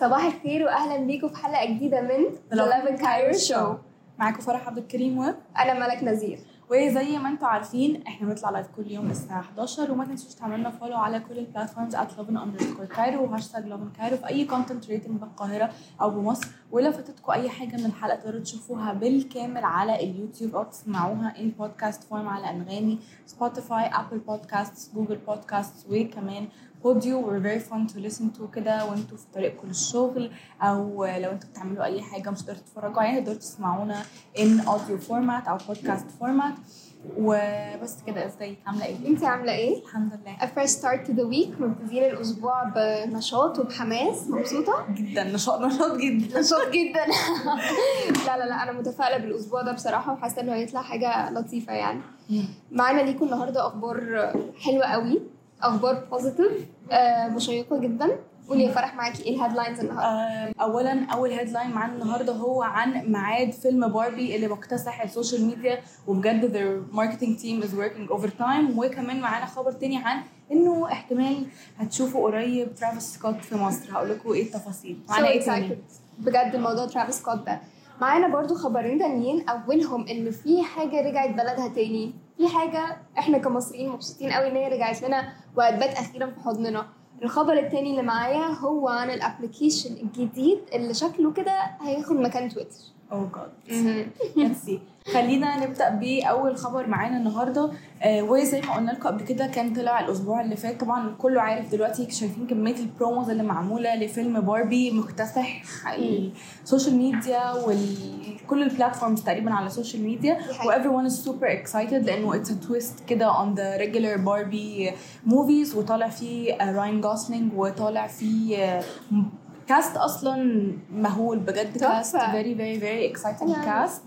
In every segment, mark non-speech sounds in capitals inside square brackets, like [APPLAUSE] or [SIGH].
صباح الخير واهلا بيكم في حلقة جديدة من The Love Cairo Show. معاكم فرح عبد الكريم و أنا ملك نذير وزي ما أنتم عارفين إحنا بنطلع live كل يوم الساعة 11 وما تنسوش تعملنا follow على كل ال platforms lovin underscore Cairo و hashtag lovin Cairo في أي content related بالقاهره أو بمصر. ولو فاتتكم أي حاجة من الحلقة تقدروا تشوفوها بالكامل على اليوتيوب أو تسمعوها in podcast form على أنغامي Spotify Apple Podcast Google Podcast وكمان بوديو we're very fun to listen to كده وانتوا في طريقكم للشغل أو لو أنتوا بتعملوا أي حاجة مش قادرين تتفرجوا عليها تقدروا تسمعونا in audio format أو podcast format. وبس كده ازيك عاملة إيه؟ انت عاملة إيه؟ الحمد لله. A fresh start to the week مبتدئين الأسبوع بنشاط وبحماس مبسوطة؟ جدا نشاط نشاط جدا. نشاط جدا. [LAUGHS] لا لا لا أنا متفائلة بالأسبوع ده بصراحة وحاسة إنه هيطلع حاجة لطيفة يعني. معانا ليكم النهارده أخبار حلوة قوي. أخبار positive مشوقة جدا. قولي يا فرح معاكي إيه ال headlines النهارده؟ آه، اولا أول headline معانا النهارده هو عن ميعاد فيلم باربي اللي مكتسح ال social media وبجد their marketing team is working overtime. وكمان معانا خبر تاني عن إنه احتمال هتشوفوا قريب ترافيس سكوت في مصر. هقول لكم إيه التفاصيل. معانا So إيه تاني. بجد الموضوع ترافيس سكوت ده. معانا برضو خبرين تانيين. أولهم إن في حاجة رجعت بلدها تاني. في حاجة إحنا كمصريين مبسوطين قوي إن هي رجعت لنا وهتبات أخيرا في حضننا. الخبر التاني اللي معايا هو عن ال application الجديد اللي شكله كده هياخد مكان تويتر oh God let's see خلينا نبدأ بأول خبر معانا النهارده. آه وزي ما قلنا لكم قبل كده كان طلع الأسبوع اللي فات. طبعا كله عارف دلوقتي شايفين كمية ال promos اللي معمولة لفيلم باربي مكتسح ال social media وكل ال platforms تقريبا على ال social media. دي حقيقة. و everyone is super excited لأنه a twist كده on the regular باربي movies. وطالع فيه آه، Ryan Gosling وطالع فيه آه، كاست اصلا مهول بجد تحفة. كاست very very very exciting أنا- cast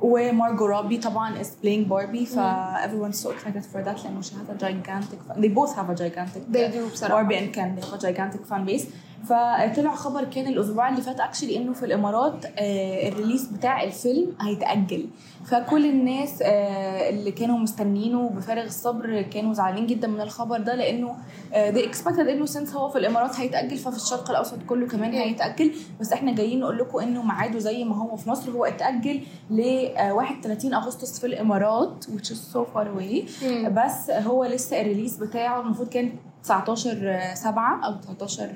ومارجو روبي طبعا is playing باربي ف everyone's so excited for that لانه she has a gigantic fan. they both have a gigantic They do بصراحة. باربي and Ken they have a gigantic fan base فطلع خبر كان الأسبوع اللي فات اكشلي إنه في الإمارات آه الريليس بتاع الفيلم هيتأجل. فكل الناس آه اللي كانوا مستنينه بفارغ الصبر كانوا زعلانين جدا من الخبر ده لأنه آه they expected إنه since هو في الإمارات هيتأجل ففي الشرق الأوسط كله كمان هيتأجل. بس إحنا جايين نقول لكم إنه ميعاده زي ما هو في مصر هو اتأجل ل آه، 31 أغسطس في الإمارات which is so far away. بس هو لسه الريليس بتاعه المفروض كان 19 7 أو 19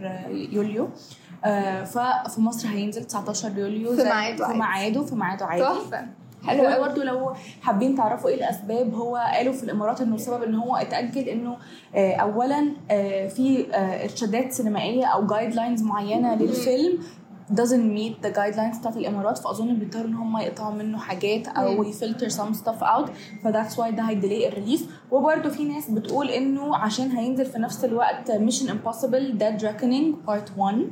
يوليو. آه، ففي مصر هينزل 19 يوليو في ميعاده في. ميعاده في ميعاده عادي. تحفة. حلو قوي برضه لو حابين تعرفوا إيه الأسباب هو قالوا في الإمارات إنه السبب إن هو اتأجل إنه آه، اولا آه، في إرشادات سينمائية أو guidelines معينه للفيلم doesn't meet the guidelines بتاعت الامارات فأظن بيضطروا إن هم يقطعوا منه حاجات أو. يفلتر some stuff out. ف that's why ده هيديلي ال release وبرده في ناس بتقول إنه عشان هينزل في نفس الوقت Mission Impossible Dead Reckoning Part 1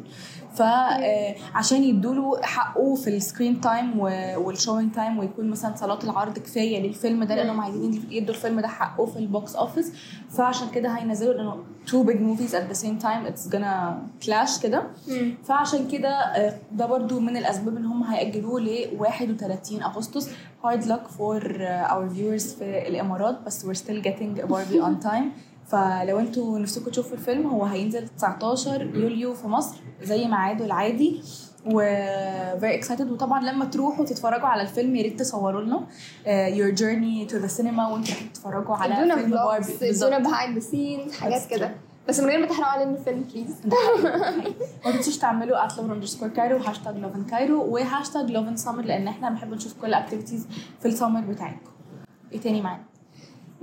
فعشان يدوا له حقه في ال screen time وال showing time ويكون مثلا صالات العرض كفاية للفيلم ده لأنهم عايزين يدوا الفيلم ده حقه في ال box office فعشان كده هينزلوا لأنه two big movies at the same time it's gonna clash كده. فعشان كده آه، ده برضو من الأسباب ان هم هيأجلوه ل 31 أغسطس. Hard luck for uh, our viewers في الإمارات بس we're still getting Barbie on time. [LAUGHS] فلو أنتوا نفسكم تشوفوا الفيلم هو هينزل 19 يوليو في مصر زي ميعاده العادي. و very excited. وطبعا لما تروحوا تتفرجوا على الفيلم يا ريت تصوروا لنا your journey to the cinema وانتوا بتتفرجوا على فيلم باربي ادونا behind the scenes حاجات كده. بس من غير ما تحرقوا علينا الفيلم please. ما تنسوش تعملوا @love underscore كايرو وهاشتاج لوفن كايرو وهاشتاج لوفن سمر لأن إحنا بنحب نشوف كل ال activities في السمر بتاعتكم. إيه تاني معانا؟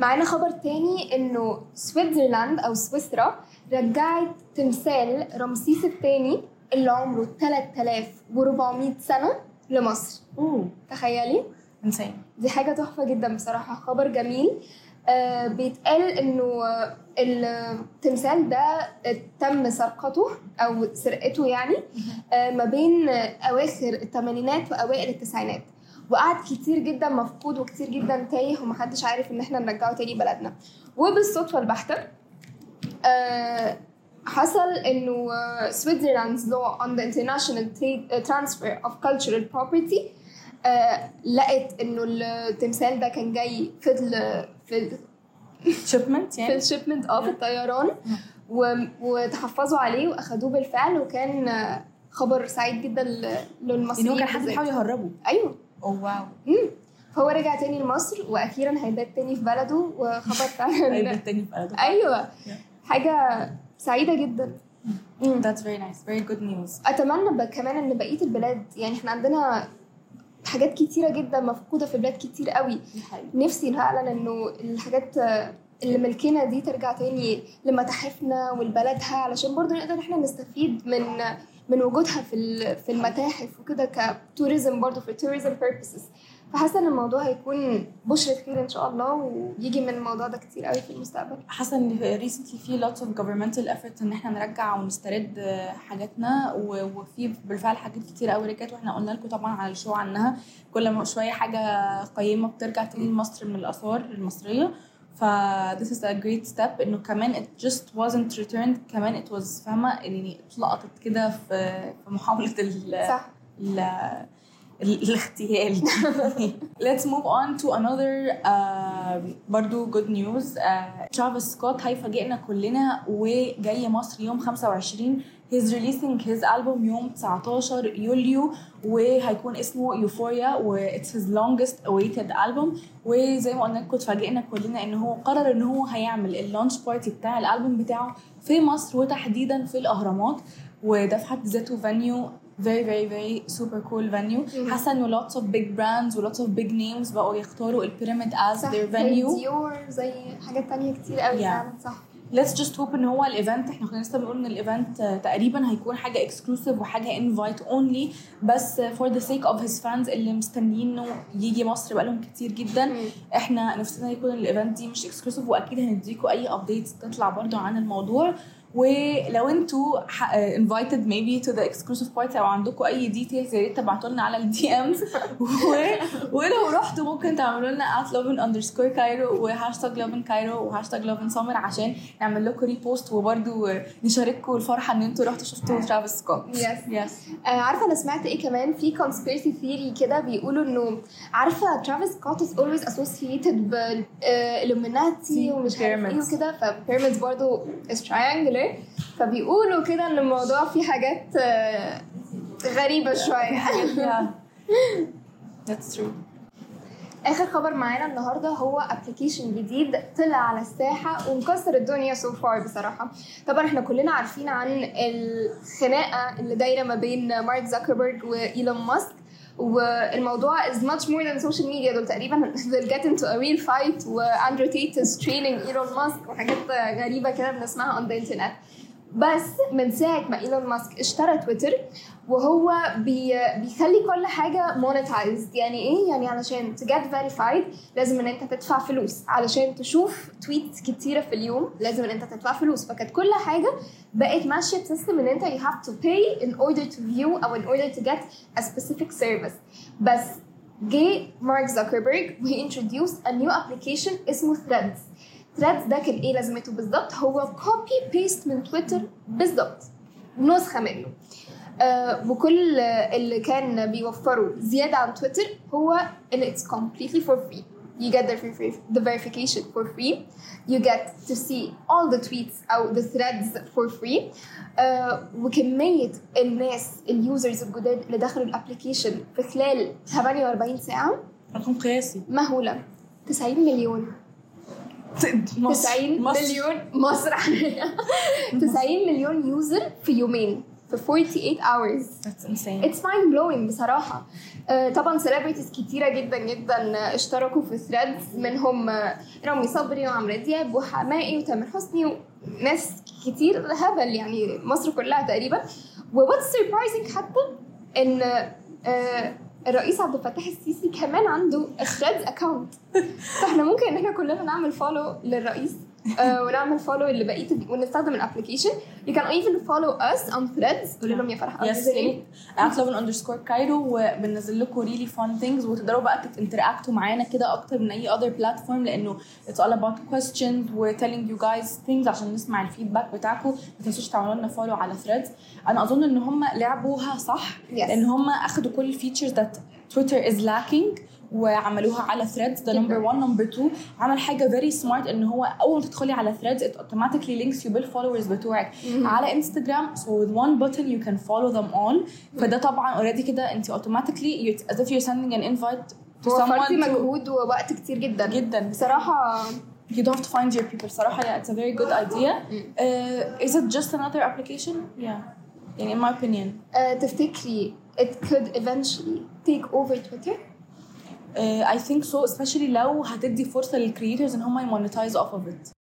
معانا خبر تاني إنه سويتزرلاند أو سويسرا رجعت تمثال رمسيس الثاني اللي عمره 3400 سنة لمصر. أوه. تخيلي؟ إنسان. دي حاجة تحفة جدا بصراحة خبر جميل. آه بيتقال إنه التمثال ده تم سرقته أو سرقته يعني آه ما بين أواخر الثمانينات وأوائل التسعينات. وقعد كتير جدا مفقود وكتير جدا تايه ومحدش عارف إن إحنا نرجعه تاني بلدنا. وبالصدفة البحته آه حصل إنه Switzerland's law on the international trade- uh, transfer of cultural property آه لقت إنه التمثال ده كان جاي في ال في shipment في يعني ال shipment آه في الطيران. وتحفظوا عليه وأخدوه بالفعل وكان خبر سعيد جدا للمصريين هو كان حد. بيحاول يهربه. أيوه. اوه واو مم. فهو رجع تاني لمصر وأخيرا هيبات تاني في بلده وخبر فعلا [LAUGHS] هيبقى التاني في بلده. أيوه. حاجة سعيدة جدا. That's very nice. Very good news. أتمنى ب- كمان إن بقية البلاد يعني إحنا عندنا حاجات كتيرة جدا مفقودة في بلاد كتير قوي. نفسي فعلا إنه الحاجات اللي ملكنا دي ترجع تاني لمتاحفنا ولبلدها علشان برضو نقدر إحنا نستفيد من من وجودها في في المتاحف وكده كتوريزم برضو في tourism purposes. فحاسة إن الموضوع هيكون بشرة خير إن شاء الله ويجي من الموضوع ده كتير قوي في المستقبل. حاسة إن recently في lots of governmental effort إن إحنا نرجع ونسترد حاجاتنا وفي بالفعل حاجات كتير قوي رجعت وإحنا قلنا لكم طبعا على الشو عنها. كل ما شوية حاجة قيمة بترجع تاني لمصر من الآثار المصرية. ف this is a great step. إنه كمان it just wasn't returned. كمان it was فاهمة؟ يعني اتلقطت كده في في محاولة ال صح. ال ال- الاغتيال. [LAUGHS] Let's move on to another uh, برضو good news. uh, ترافيس سكوت هيفاجئنا كلنا وجاي مصر يوم 25 He's releasing his album يوم 19 يوليو وهيكون اسمه يوفوريا و it's his longest awaited album. وزي ما قلنا لكم اتفاجئنا كلنا إن هو قرر إن هو هيعمل ال launch party بتاع الالبوم بتاعه في مصر وتحديدا في الأهرامات. وده في حد ذاته venue very very very super cool venue. حاسة إنه lots of big brands و lots of big names بقوا يختاروا ال pyramid as صح their زي venue. ديور زي حاجات تانية كتير قوي Yeah. فعلا صح. Let's just hope إن هو ال event إحنا كنا لسه بنقول إن ال event آه، تقريبا هيكون حاجة exclusive وحاجة invite only بس for the sake of his fans اللي مستنيينه يجي مصر بقالهم كتير جدا. إحنا نفسنا يكون ال event دي مش exclusive وأكيد هنديكوا أي updates تطلع برضو عن الموضوع ولو أنتوا invited maybe to the exclusive party أو عندكم اي details يا ريت تبعتوا لنا على ال DMs [LAUGHS] ولو رحتوا ممكن تعملوا لنا at lovin underscore Cairo وهاشتاج lovin Cairo وهاشتاج lovin summer عشان نعمل لكم repost وبرضو نشارككم الفرحة إن أنتوا رحتوا شفتوا ترافيس سكوت. Yes آه عارفة أنا سمعت إيه كمان؟ في conspiracy theory كده بيقولوا إنه عارفة ترافيس سكوت is always associated بالإلوميناتي ومش عارف إيه. وكده ف pyramids برضو is triangular فبيقولوا كده إن الموضوع فيه حاجات آه غريبة شوية. [LAUGHS] yeah that's true. آخر خبر معانا النهارده هو application جديد طلع على الساحة ومكسر الدنيا so far بصراحة. طبعا إحنا كلنا عارفين عن الخناقة اللي دايرة ما بين مارك زكربرج وإيلون ماسك. والموضوع is much more than social media دول تقريبا they'll get into a real fight واندرو تيت is training ايلون ماسك وحاجات غريبه كده بنسمعها on the internet بس من ساعة ما إيلون ماسك اشترى تويتر وهو بي بيخلي كل حاجة monetized. يعني إيه؟ يعني علشان get verified لازم إن أنت تدفع فلوس. علشان تشوف tweets كتيرة في اليوم لازم إن أنت تدفع فلوس. فكانت كل حاجة بقت ماشية بسيستم إن أنت you have to pay in order to view أو in order to get a specific service. بس جه مارك زكربرج وهي introduced a new application اسمه threads. Threads ده كان إيه لازمته بالظبط؟ هو copy paste من تويتر بالظبط. نسخة منه. آه وكل اللي كان بيوفره زيادة عن تويتر هو ان it's completely for free. You get the, the verification for free. You get to see all the tweets أو the threads for free. آه وكمية الناس ال users الجداد اللي دخلوا ال application في خلال 48 ساعة رقم قياسي. مهولة. 90 مليون. 90 مصر. مليون مصر [LAUGHS] 90 مليون user في يومين في 48 hours That's insane. It's mind blowing بصراحة آه، طبعا celebrities كتيرة جدا جدا اشتركوا في Threads منهم آه، رامي صبري وعمرو دياب وحماقي وتامر حسني وناس كتير هبل يعني مصر كلها تقريبا و what's surprising حتى إن آه، الرئيس عبد الفتاح السيسي كمان عنده Threads account فإحنا ممكن إن إحنا كلنا نعمل follow للرئيس. ونعمل follow لبقيه ونستخدم ال application you can even follow us on threads. قولي لهم يا فرح Yes at lovin underscore Cairo وبننزل لكم really fun things وتقدروا بقى ت interact وا معانا كده أكتر من أي other platform لأنه it's all about questions و telling you guys things عشان نسمع ال feedback بتاعكم. ما تنسوش تعملوا لنا follow على threads. أنا أظن إن هم لعبوها صح Yes. لأن هم أخدوا كل ال features that Twitter is lacking. وعملوها على Threads ده number 1 number 2 عمل حاجة very smart إن هو أول ما تدخلي على Threads it automatically links you بال followers بتوعك على انستغرام so with one button you can follow them all فده طبعا already كده أنت automatically as if you sending an invite تو سمون مجهود ووقت كتير جدا جدا بصراحة You don't have to find your people. صراحة لا, it's a very good idea. Uh, is it just another application? Yeah. يعني in my opinion. Uh, تفتكري it could eventually take over Twitter? Uh, I think so especially لو هتدي فرصه للكريترز ان هم يمونetize off of it